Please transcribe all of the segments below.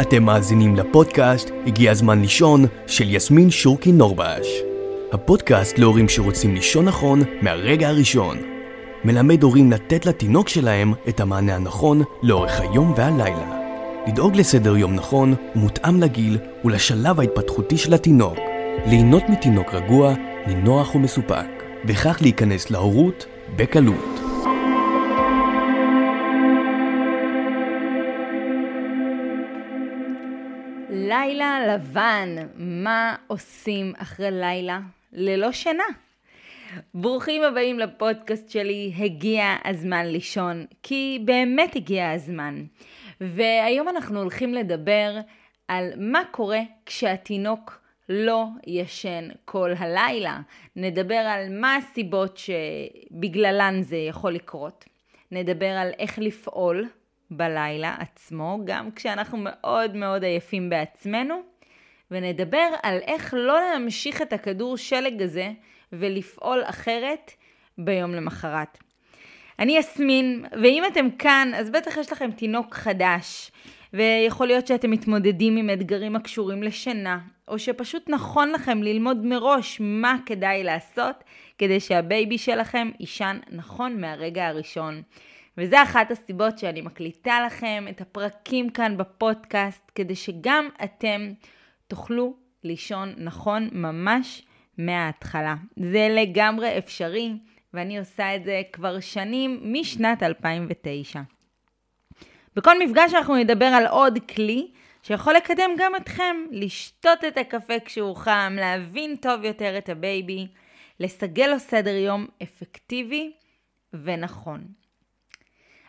אתם מאזינים לפודקאסט הגיע הזמן לישון של יסמין שורקי נורבש. הפודקאסט להורים שרוצים לישון נכון מהרגע הראשון. מלמד הורים לתת לתינוק שלהם את המענה הנכון לאורך היום והלילה. לדאוג לסדר יום נכון ומותאם לגיל ולשלב ההתפתחותי של התינוק. ליהנות מתינוק רגוע, נינוח ומסופק, וכך להיכנס להורות בקלות. לילה לבן, מה עושים אחרי לילה ללא שינה? ברוכים הבאים לפודקאסט שלי, הגיע הזמן לישון, כי באמת הגיע הזמן. והיום אנחנו הולכים לדבר על מה קורה כשהתינוק לא ישן כל הלילה. נדבר על מה הסיבות שבגללן זה יכול לקרות. נדבר על איך לפעול בלילה עצמו, גם כשאנחנו מאוד מאוד עייפים בעצמנו, ונדבר על איך לא להמשיך את הכדור שלג הזה ולפעול אחרת ביום למחרת. אני יסמין, ואם אתם כאן, אז בטח יש לכם תינוק חדש, ויכול להיות שאתם מתמודדים עם אתגרים הקשורים לשינה, או שפשוט נכון לכם ללמוד מראש מה כדאי לעשות כדי שהבייבי שלכם יישן נכון מהרגע הראשון. וזה אחת הסיבות שאני מקליטה לכם את הפרקים כאן בפודקאסט, כדי שגם אתם תוכלו לישון נכון ממש מההתחלה. זה לגמרי אפשרי, ואני עושה את זה כבר שנים, משנת 2009. בכל מפגש אנחנו נדבר על עוד כלי שיכול לקדם גם אתכם, לשתות את הקפה כשהוא חם, להבין טוב יותר את הבייבי, לסגל לו סדר יום אפקטיבי ונכון.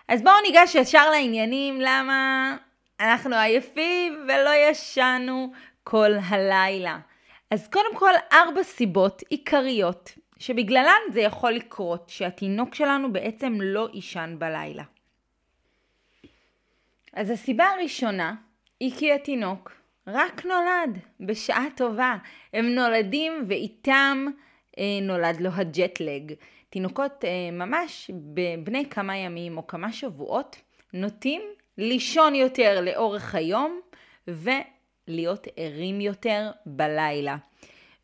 אז בואו ניגש ישר לעניינים, למה אנחנו עייפים ולא ישנו כל הלילה. אז קודם כל, ארבע סיבות עיקריות שבגללן זה יכול לקרות, שהתינוק שלנו בעצם לא יישן בלילה. אז הסיבה הראשונה היא כי התינוק רק נולד בשעה טובה. הם נולדים ואיתם אה, נולד לו הג'טלג. תינוקות אה, ממש בבני כמה ימים או כמה שבועות נוטים לישון יותר לאורך היום ולהיות ערים יותר בלילה.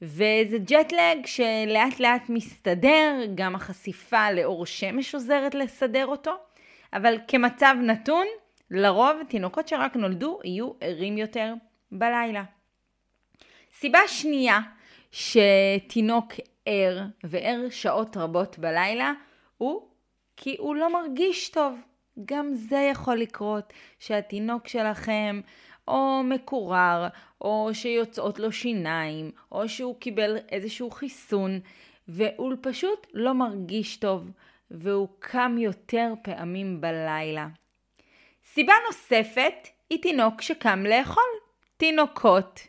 וזה ג'טלג שלאט לאט מסתדר, גם החשיפה לאור שמש עוזרת לסדר אותו, אבל כמצב נתון, לרוב תינוקות שרק נולדו יהיו ערים יותר בלילה. סיבה שנייה שתינוק ער וער שעות רבות בלילה הוא כי הוא לא מרגיש טוב. גם זה יכול לקרות, שהתינוק שלכם או מקורר, או שיוצאות לו שיניים, או שהוא קיבל איזשהו חיסון, והוא פשוט לא מרגיש טוב, והוא קם יותר פעמים בלילה. סיבה נוספת היא תינוק שקם לאכול. תינוקות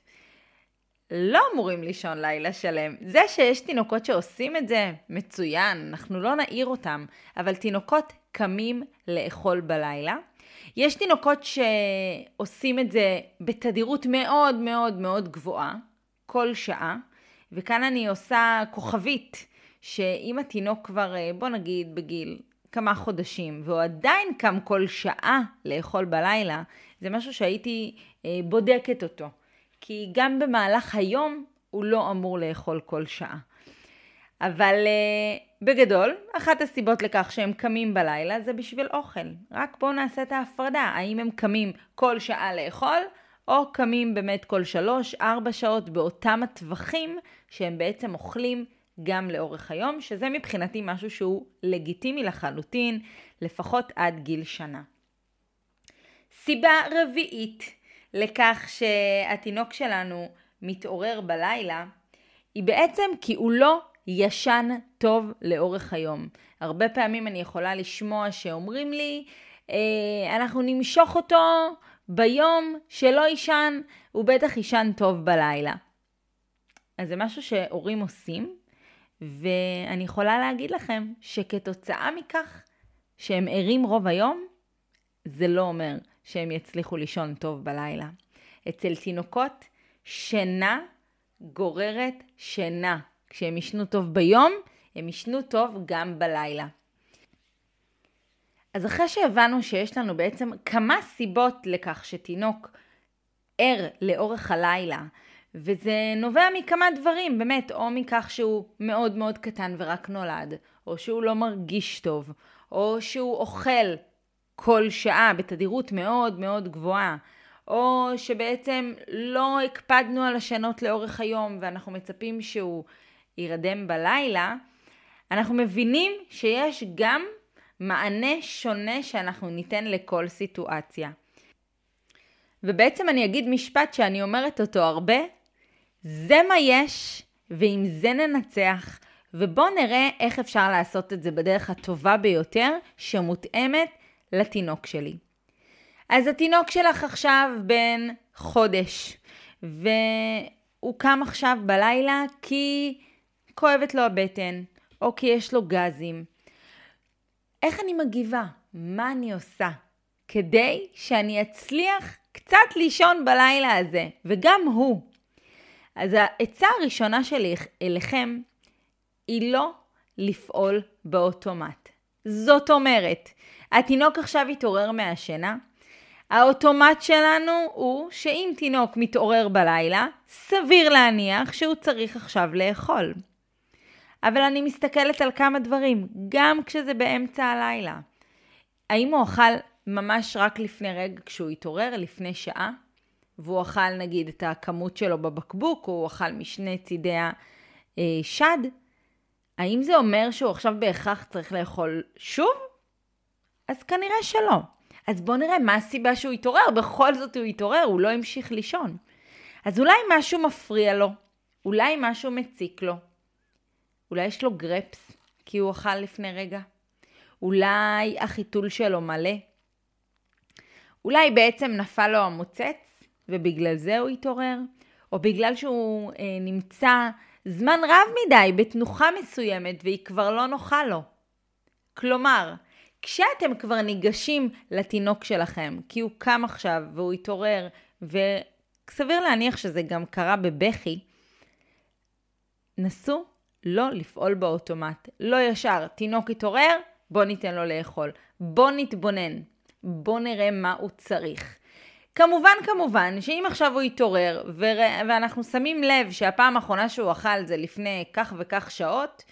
לא אמורים לישון לילה שלם. זה שיש תינוקות שעושים את זה, מצוין, אנחנו לא נעיר אותם, אבל תינוקות קמים לאכול בלילה. יש תינוקות שעושים את זה בתדירות מאוד מאוד מאוד גבוהה, כל שעה, וכאן אני עושה כוכבית, שאם התינוק כבר, אה, בוא נגיד, בגיל כמה חודשים, והוא עדיין קם כל שעה לאכול בלילה, זה משהו שהייתי אה, בודקת אותו. כי גם במהלך היום הוא לא אמור לאכול כל שעה. אבל uh, בגדול, אחת הסיבות לכך שהם קמים בלילה זה בשביל אוכל. רק בואו נעשה את ההפרדה, האם הם קמים כל שעה לאכול, או קמים באמת כל שלוש, ארבע שעות באותם הטווחים שהם בעצם אוכלים גם לאורך היום, שזה מבחינתי משהו שהוא לגיטימי לחלוטין, לפחות עד גיל שנה. סיבה רביעית לכך שהתינוק שלנו מתעורר בלילה, היא בעצם כי הוא לא ישן טוב לאורך היום. הרבה פעמים אני יכולה לשמוע שאומרים לי, אה, אנחנו נמשוך אותו ביום שלא יישן, הוא בטח יישן טוב בלילה. אז זה משהו שהורים עושים, ואני יכולה להגיד לכם שכתוצאה מכך שהם ערים רוב היום, זה לא אומר שהם יצליחו לישון טוב בלילה. אצל תינוקות שינה גוררת שינה. כשהם ישנו טוב ביום, הם ישנו טוב גם בלילה. אז אחרי שהבנו שיש לנו בעצם כמה סיבות לכך שתינוק ער לאורך הלילה. וזה נובע מכמה דברים, באמת, או מכך שהוא מאוד מאוד קטן ורק נולד, או שהוא לא מרגיש טוב, או שהוא אוכל כל שעה בתדירות מאוד מאוד גבוהה, או שבעצם לא הקפדנו על השנות לאורך היום ואנחנו מצפים שהוא יירדם בלילה, אנחנו מבינים שיש גם מענה שונה שאנחנו ניתן לכל סיטואציה. ובעצם אני אגיד משפט שאני אומרת אותו הרבה, זה מה יש, ועם זה ננצח, ובואו נראה איך אפשר לעשות את זה בדרך הטובה ביותר, שמותאמת לתינוק שלי. אז התינוק שלך עכשיו בן חודש, והוא קם עכשיו בלילה כי כואבת לו הבטן, או כי יש לו גזים. איך אני מגיבה? מה אני עושה? כדי שאני אצליח קצת לישון בלילה הזה, וגם הוא. אז העצה הראשונה שלי אליכם היא לא לפעול באוטומט. זאת אומרת, התינוק עכשיו התעורר מהשינה, האוטומט שלנו הוא שאם תינוק מתעורר בלילה, סביר להניח שהוא צריך עכשיו לאכול. אבל אני מסתכלת על כמה דברים, גם כשזה באמצע הלילה. האם הוא אכל ממש רק לפני רגע כשהוא התעורר, לפני שעה? והוא אכל נגיד את הכמות שלו בבקבוק, או הוא אכל משני צידי השד? האם זה אומר שהוא עכשיו בהכרח צריך לאכול שוב? אז כנראה שלא. אז בואו נראה מה הסיבה שהוא התעורר, בכל זאת הוא התעורר, הוא לא המשיך לישון. אז אולי משהו מפריע לו, אולי משהו מציק לו, אולי יש לו גרפס, כי הוא אכל לפני רגע, אולי החיתול שלו מלא, אולי בעצם נפל לו המוצץ, ובגלל זה הוא התעורר, או בגלל שהוא אה, נמצא זמן רב מדי בתנוחה מסוימת והיא כבר לא נוחה לו. כלומר, כשאתם כבר ניגשים לתינוק שלכם, כי הוא קם עכשיו והוא התעורר, וסביר להניח שזה גם קרה בבכי, נסו לא לפעול באוטומט. לא ישר, תינוק התעורר, בוא ניתן לו לאכול. בוא נתבונן. בוא נראה מה הוא צריך. כמובן, כמובן, שאם עכשיו הוא יתעורר ואנחנו שמים לב שהפעם האחרונה שהוא אכל זה לפני כך וכך שעות,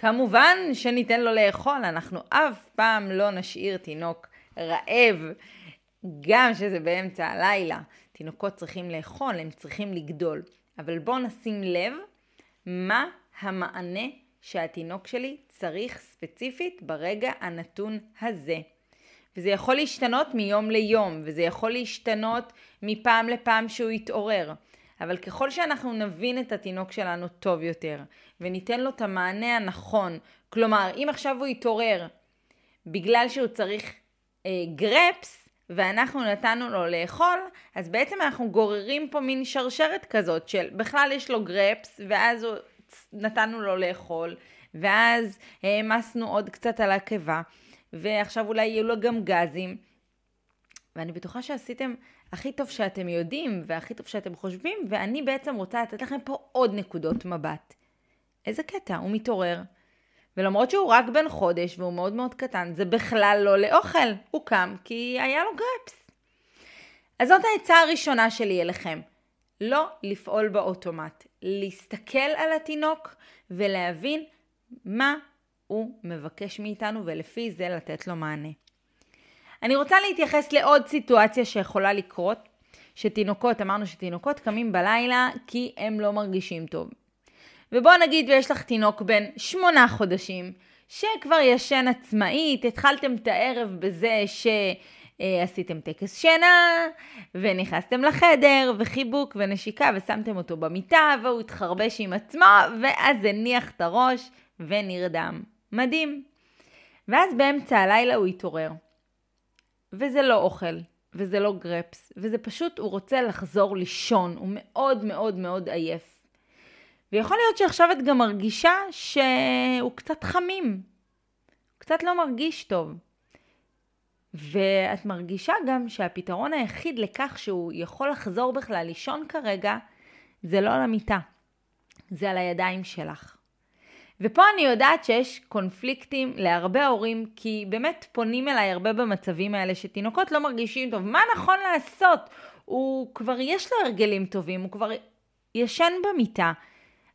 כמובן שניתן לו לאכול, אנחנו אף פעם לא נשאיר תינוק רעב, גם שזה באמצע הלילה. תינוקות צריכים לאכול, הם צריכים לגדול. אבל בואו נשים לב מה המענה שהתינוק שלי צריך ספציפית ברגע הנתון הזה. וזה יכול להשתנות מיום ליום, וזה יכול להשתנות מפעם לפעם שהוא יתעורר. אבל ככל שאנחנו נבין את התינוק שלנו טוב יותר, וניתן לו את המענה הנכון, כלומר, אם עכשיו הוא יתעורר בגלל שהוא צריך אה, גרפס, ואנחנו נתנו לו לאכול, אז בעצם אנחנו גוררים פה מין שרשרת כזאת של בכלל יש לו גרפס, ואז הוא, נתנו לו לאכול, ואז העמסנו עוד קצת על הקיבה, ועכשיו אולי יהיו לו גם גזים. ואני בטוחה שעשיתם הכי טוב שאתם יודעים והכי טוב שאתם חושבים, ואני בעצם רוצה לתת לכם פה עוד נקודות מבט. איזה קטע, הוא מתעורר. ולמרות שהוא רק בן חודש והוא מאוד מאוד קטן, זה בכלל לא לאוכל. הוא קם כי היה לו גרפס. אז זאת העצה הראשונה שלי אליכם. לא לפעול באוטומט. להסתכל על התינוק ולהבין מה הוא מבקש מאיתנו ולפי זה לתת לו מענה. אני רוצה להתייחס לעוד סיטואציה שיכולה לקרות, שתינוקות, אמרנו שתינוקות קמים בלילה כי הם לא מרגישים טוב. ובוא נגיד ויש לך תינוק בן שמונה חודשים, שכבר ישן עצמאית, התחלתם את הערב בזה שעשיתם טקס שינה, ונכנסתם לחדר, וחיבוק ונשיקה, ושמתם אותו במיטה, והוא התחרבש עם עצמו, ואז הניח את הראש ונרדם. מדהים. ואז באמצע הלילה הוא התעורר. וזה לא אוכל, וזה לא גרפס, וזה פשוט, הוא רוצה לחזור לישון, הוא מאוד מאוד מאוד עייף. ויכול להיות שעכשיו את גם מרגישה שהוא קצת חמים, הוא קצת לא מרגיש טוב. ואת מרגישה גם שהפתרון היחיד לכך שהוא יכול לחזור בכלל לישון כרגע, זה לא על המיטה, זה על הידיים שלך. ופה אני יודעת שיש קונפליקטים להרבה הורים, כי באמת פונים אליי הרבה במצבים האלה שתינוקות לא מרגישים טוב. מה נכון לעשות? הוא כבר יש לו הרגלים טובים, הוא כבר ישן במיטה.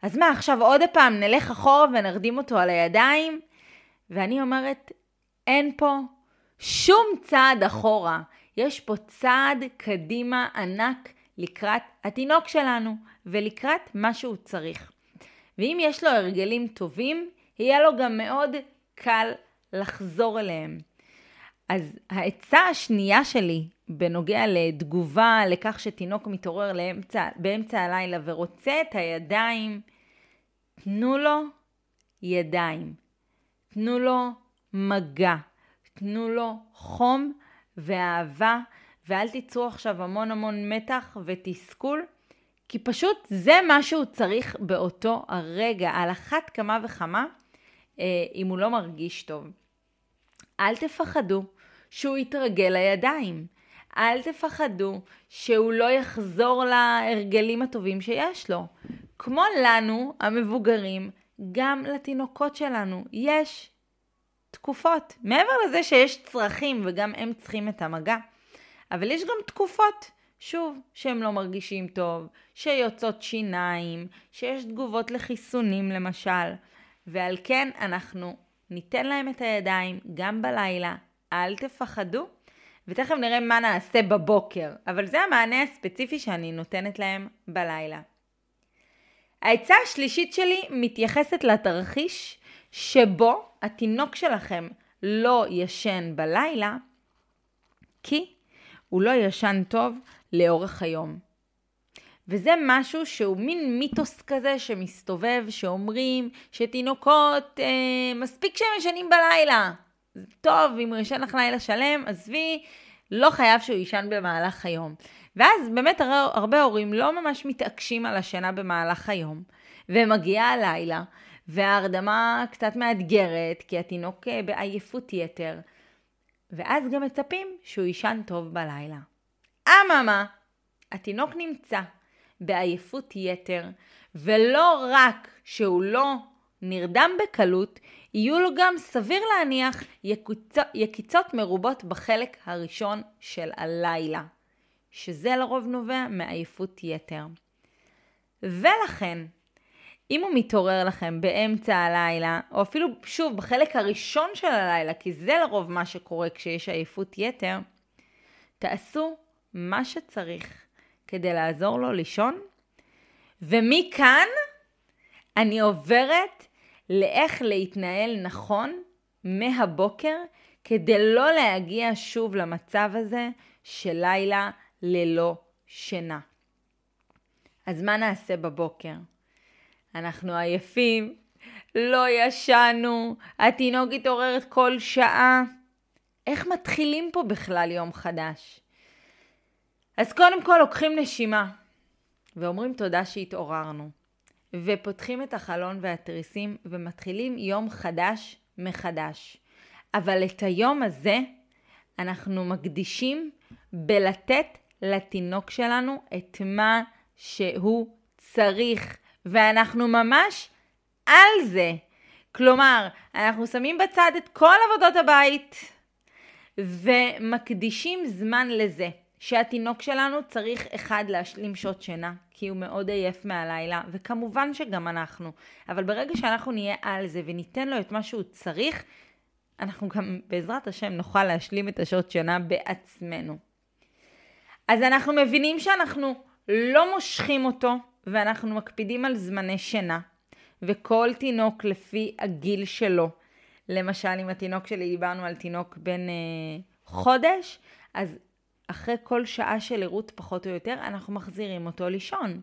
אז מה, עכשיו עוד פעם נלך אחורה ונרדים אותו על הידיים? ואני אומרת, אין פה שום צעד אחורה. יש פה צעד קדימה ענק לקראת התינוק שלנו ולקראת מה שהוא צריך. ואם יש לו הרגלים טובים, יהיה לו גם מאוד קל לחזור אליהם. אז העצה השנייה שלי בנוגע לתגובה לכך שתינוק מתעורר לאמצע, באמצע הלילה ורוצה את הידיים, תנו לו ידיים, תנו לו מגע, תנו לו חום ואהבה, ואל תיצרו עכשיו המון המון מתח ותסכול, כי פשוט זה מה שהוא צריך באותו הרגע, על אחת כמה וכמה, אה, אם הוא לא מרגיש טוב. אל תפחדו שהוא יתרגל לידיים. אל תפחדו שהוא לא יחזור להרגלים הטובים שיש לו. כמו לנו, המבוגרים, גם לתינוקות שלנו יש תקופות. מעבר לזה שיש צרכים וגם הם צריכים את המגע, אבל יש גם תקופות, שוב, שהם לא מרגישים טוב, שיוצאות שיניים, שיש תגובות לחיסונים למשל, ועל כן אנחנו ניתן להם את הידיים גם בלילה, אל תפחדו, ותכף נראה מה נעשה בבוקר, אבל זה המענה הספציפי שאני נותנת להם בלילה. העצה השלישית שלי מתייחסת לתרחיש שבו התינוק שלכם לא ישן בלילה, כי הוא לא ישן טוב לאורך היום. וזה משהו שהוא מין מיתוס כזה שמסתובב, שאומרים שתינוקות, אה, מספיק שהם ישנים בלילה. טוב, אם הוא ישן לך לילה שלם, עזבי, לא חייב שהוא יישן במהלך היום. ואז באמת הרבה הורים לא ממש מתעקשים על השינה במהלך היום, ומגיעה הלילה, וההרדמה קצת מאתגרת, כי התינוק אה, בעייפות יתר, ואז גם מצפים שהוא יישן טוב בלילה. אממה, התינוק נמצא בעייפות יתר, ולא רק שהוא לא נרדם בקלות, יהיו לו גם, סביר להניח, יקיצות מרובות בחלק הראשון של הלילה, שזה לרוב נובע מעייפות יתר. ולכן, אם הוא מתעורר לכם באמצע הלילה, או אפילו שוב בחלק הראשון של הלילה, כי זה לרוב מה שקורה כשיש עייפות יתר, תעשו מה שצריך כדי לעזור לו לישון, ומכאן אני עוברת לאיך להתנהל נכון מהבוקר כדי לא להגיע שוב למצב הזה של לילה ללא שינה. אז מה נעשה בבוקר? אנחנו עייפים, לא ישנו, התינוק התעוררת כל שעה. איך מתחילים פה בכלל יום חדש? אז קודם כל לוקחים נשימה ואומרים תודה שהתעוררנו. ופותחים את החלון והתריסים ומתחילים יום חדש מחדש. אבל את היום הזה אנחנו מקדישים בלתת לתינוק שלנו את מה שהוא צריך. ואנחנו ממש על זה. כלומר, אנחנו שמים בצד את כל עבודות הבית ומקדישים זמן לזה. שהתינוק שלנו צריך אחד להשלים שעות שינה, כי הוא מאוד עייף מהלילה, וכמובן שגם אנחנו. אבל ברגע שאנחנו נהיה על זה וניתן לו את מה שהוא צריך, אנחנו גם בעזרת השם נוכל להשלים את השעות שינה בעצמנו. אז אנחנו מבינים שאנחנו לא מושכים אותו, ואנחנו מקפידים על זמני שינה, וכל תינוק לפי הגיל שלו. למשל, אם התינוק שלי, דיברנו על תינוק בן אה, חודש, אז אחרי כל שעה של ערות פחות או יותר, אנחנו מחזירים אותו לישון.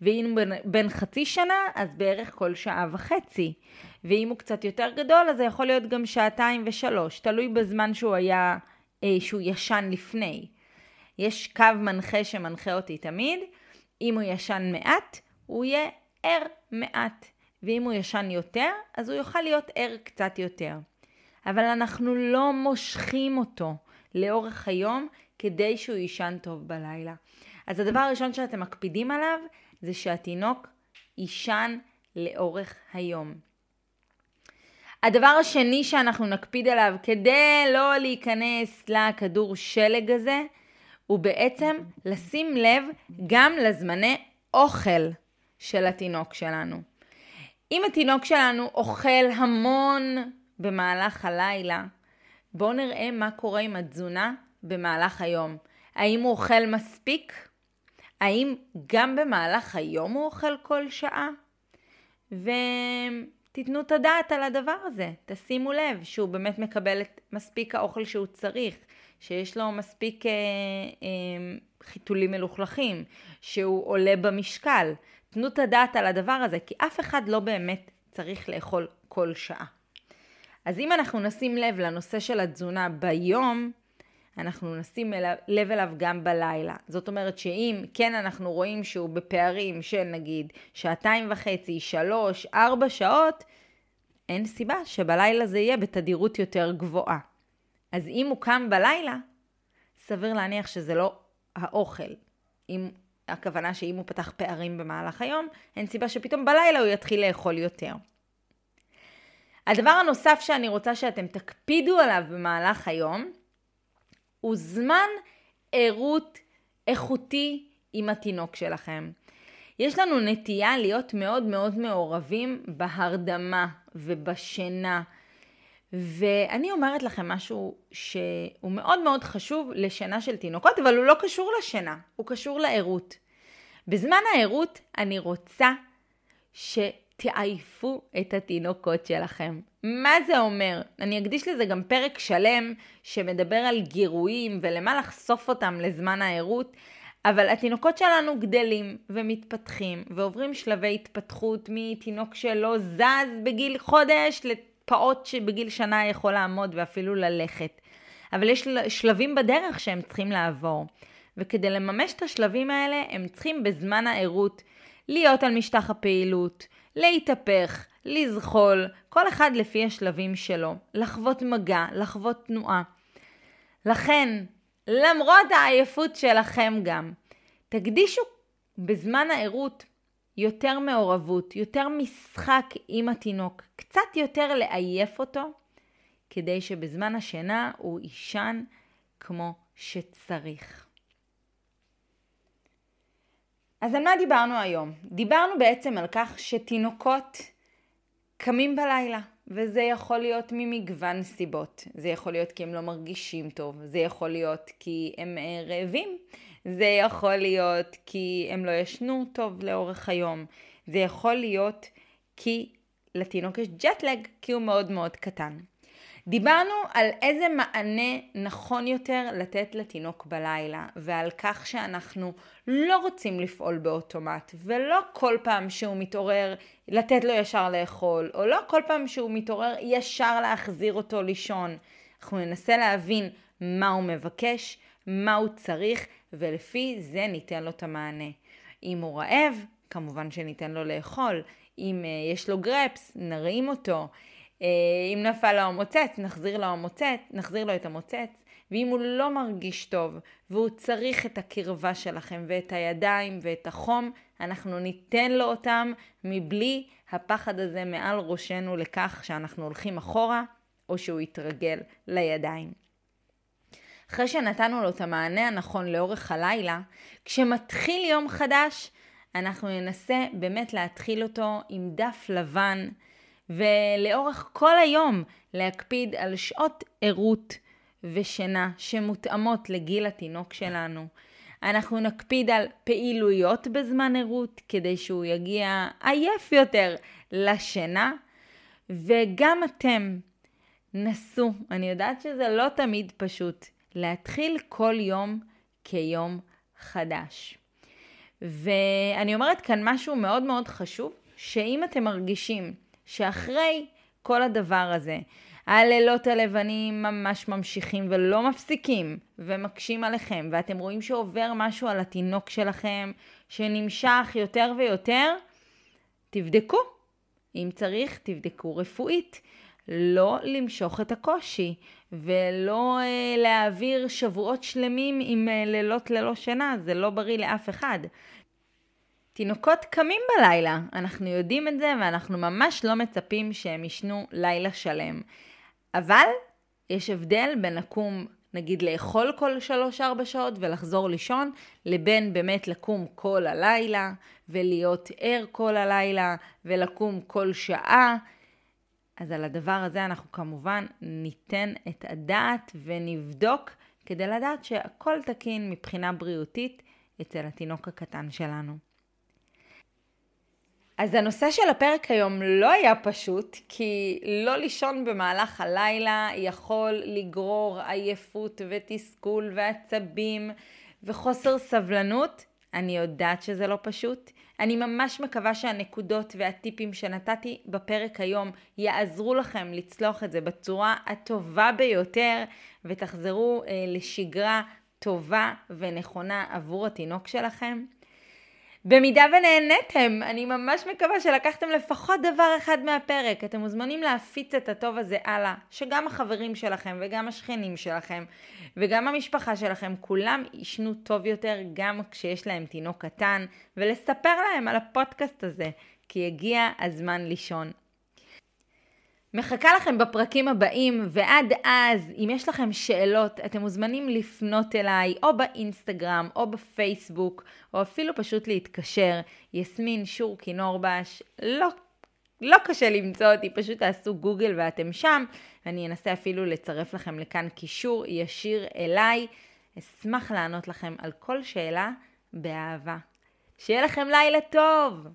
ואם בין, בין חצי שנה, אז בערך כל שעה וחצי. ואם הוא קצת יותר גדול, אז זה יכול להיות גם שעתיים ושלוש, תלוי בזמן שהוא היה, אה, שהוא ישן לפני. יש קו מנחה שמנחה אותי תמיד, אם הוא ישן מעט, הוא יהיה ער מעט. ואם הוא ישן יותר, אז הוא יוכל להיות ער קצת יותר. אבל אנחנו לא מושכים אותו לאורך היום כדי שהוא יישן טוב בלילה. אז הדבר הראשון שאתם מקפידים עליו זה שהתינוק יישן לאורך היום. הדבר השני שאנחנו נקפיד עליו כדי לא להיכנס לכדור שלג הזה, הוא בעצם לשים לב גם לזמני אוכל של התינוק שלנו. אם התינוק שלנו אוכל המון במהלך הלילה, בואו נראה מה קורה עם התזונה במהלך היום. האם הוא אוכל מספיק? האם גם במהלך היום הוא אוכל כל שעה? ותיתנו את הדעת על הדבר הזה. תשימו לב שהוא באמת מקבל את מספיק האוכל שהוא צריך, שיש לו מספיק אה, אה, חיתולים מלוכלכים, שהוא עולה במשקל. תנו את הדעת על הדבר הזה, כי אף אחד לא באמת צריך לאכול כל שעה. אז אם אנחנו נשים לב לנושא של התזונה ביום, אנחנו נשים לב אליו גם בלילה. זאת אומרת שאם כן אנחנו רואים שהוא בפערים של נגיד שעתיים וחצי, שלוש, ארבע שעות, אין סיבה שבלילה זה יהיה בתדירות יותר גבוהה. אז אם הוא קם בלילה, סביר להניח שזה לא האוכל. אם הכוונה שאם הוא פתח פערים במהלך היום, אין סיבה שפתאום בלילה הוא יתחיל לאכול יותר. הדבר הנוסף שאני רוצה שאתם תקפידו עליו במהלך היום, הוא זמן ערות איכותי עם התינוק שלכם. יש לנו נטייה להיות מאוד מאוד מעורבים בהרדמה ובשינה. ואני אומרת לכם משהו שהוא מאוד מאוד חשוב לשינה של תינוקות, אבל הוא לא קשור לשינה, הוא קשור לערות. בזמן הערות אני רוצה ש... תעייפו את התינוקות שלכם. מה זה אומר? אני אקדיש לזה גם פרק שלם שמדבר על גירויים ולמה לחשוף אותם לזמן הערות, אבל התינוקות שלנו גדלים ומתפתחים ועוברים שלבי התפתחות מתינוק שלא זז בגיל חודש לפעוט שבגיל שנה יכול לעמוד ואפילו ללכת. אבל יש שלבים בדרך שהם צריכים לעבור. וכדי לממש את השלבים האלה הם צריכים בזמן הערות להיות על משטח הפעילות, להתהפך, לזחול, כל אחד לפי השלבים שלו, לחוות מגע, לחוות תנועה. לכן, למרות העייפות שלכם גם, תקדישו בזמן הערות יותר מעורבות, יותר משחק עם התינוק, קצת יותר לעייף אותו, כדי שבזמן השינה הוא יישן כמו שצריך. אז על מה דיברנו היום? דיברנו בעצם על כך שתינוקות קמים בלילה, וזה יכול להיות ממגוון סיבות. זה יכול להיות כי הם לא מרגישים טוב, זה יכול להיות כי הם אה, רעבים, זה יכול להיות כי הם לא ישנו טוב לאורך היום, זה יכול להיות כי לתינוק יש ג'טלג כי הוא מאוד מאוד קטן. דיברנו על איזה מענה נכון יותר לתת לתינוק בלילה, ועל כך שאנחנו לא רוצים לפעול באוטומט, ולא כל פעם שהוא מתעורר לתת לו ישר לאכול, או לא כל פעם שהוא מתעורר ישר להחזיר אותו לישון. אנחנו ננסה להבין מה הוא מבקש, מה הוא צריך, ולפי זה ניתן לו את המענה. אם הוא רעב, כמובן שניתן לו לאכול. אם uh, יש לו גרפס, נרים אותו. אה, אם נפל לו המוצץ, נחזיר לו המוצץ, נחזיר לו את המוצץ. ואם הוא לא מרגיש טוב והוא צריך את הקרבה שלכם ואת הידיים ואת החום, אנחנו ניתן לו אותם מבלי הפחד הזה מעל ראשנו לכך שאנחנו הולכים אחורה או שהוא יתרגל לידיים. אחרי שנתנו לו את המענה הנכון לאורך הלילה, כשמתחיל יום חדש, אנחנו ננסה באמת להתחיל אותו עם דף לבן, ולאורך כל היום להקפיד על שעות ערות ושינה שמותאמות לגיל התינוק שלנו. אנחנו נקפיד על פעילויות בזמן ערות כדי שהוא יגיע עייף יותר לשינה, וגם אתם נסו, אני יודעת שזה לא תמיד פשוט, להתחיל כל יום כיום חדש. ואני אומרת כאן משהו מאוד מאוד חשוב, שאם אתם מרגישים שאחרי כל הדבר הזה, הלילות הלבנים ממש ממשיכים ולא מפסיקים ומקשים עליכם, ואתם רואים שעובר משהו על התינוק שלכם שנמשך יותר ויותר, תבדקו. אם צריך, תבדקו רפואית. לא למשוך את הקושי ולא אה, להעביר שבועות שלמים עם אה, לילות ללא שינה, זה לא בריא לאף אחד. תינוקות קמים בלילה, אנחנו יודעים את זה ואנחנו ממש לא מצפים שהם ישנו לילה שלם. אבל יש הבדל בין לקום נגיד לאכול כל 3-4 שעות ולחזור לישון, לבין באמת לקום כל הלילה ולהיות ער כל הלילה ולקום כל שעה. אז על הדבר הזה אנחנו כמובן ניתן את הדעת ונבדוק כדי לדעת שהכל תקין מבחינה בריאותית אצל התינוק הקטן שלנו. אז הנושא של הפרק היום לא היה פשוט, כי לא לישון במהלך הלילה יכול לגרור עייפות ותסכול ועצבים וחוסר סבלנות. אני יודעת שזה לא פשוט. אני ממש מקווה שהנקודות והטיפים שנתתי בפרק היום יעזרו לכם לצלוח את זה בצורה הטובה ביותר ותחזרו אה, לשגרה טובה ונכונה עבור התינוק שלכם. במידה ונהניתם, אני ממש מקווה שלקחתם לפחות דבר אחד מהפרק. אתם מוזמנים להפיץ את הטוב הזה הלאה, שגם החברים שלכם וגם השכנים שלכם וגם המשפחה שלכם, כולם יישנו טוב יותר גם כשיש להם תינוק קטן, ולספר להם על הפודקאסט הזה, כי הגיע הזמן לישון. מחכה לכם בפרקים הבאים, ועד אז, אם יש לכם שאלות, אתם מוזמנים לפנות אליי, או באינסטגרם, או בפייסבוק, או אפילו פשוט להתקשר. יסמין שורקי נורבש, לא, לא קשה למצוא אותי, פשוט תעשו גוגל ואתם שם. אני אנסה אפילו לצרף לכם לכאן קישור ישיר אליי. אשמח לענות לכם על כל שאלה באהבה. שיהיה לכם לילה טוב!